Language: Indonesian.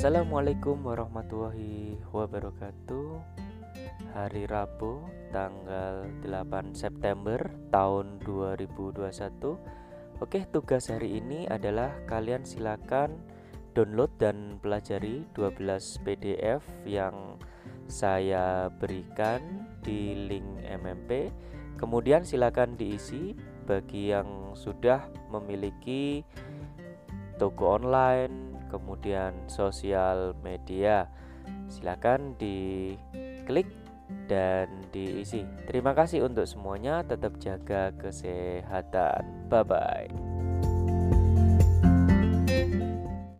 Assalamualaikum warahmatullahi wabarakatuh. Hari Rabu tanggal 8 September tahun 2021 Oke tugas hari ini adalah kalian silakan download dan pelajari 12 PDF yang saya berikan di link MMP Kemudian silakan diisi bagi yang sudah memiliki toko online kemudian sosial media. Silakan diklik dan diisi. Terima kasih untuk semuanya, tetap jaga kesehatan. Bye bye.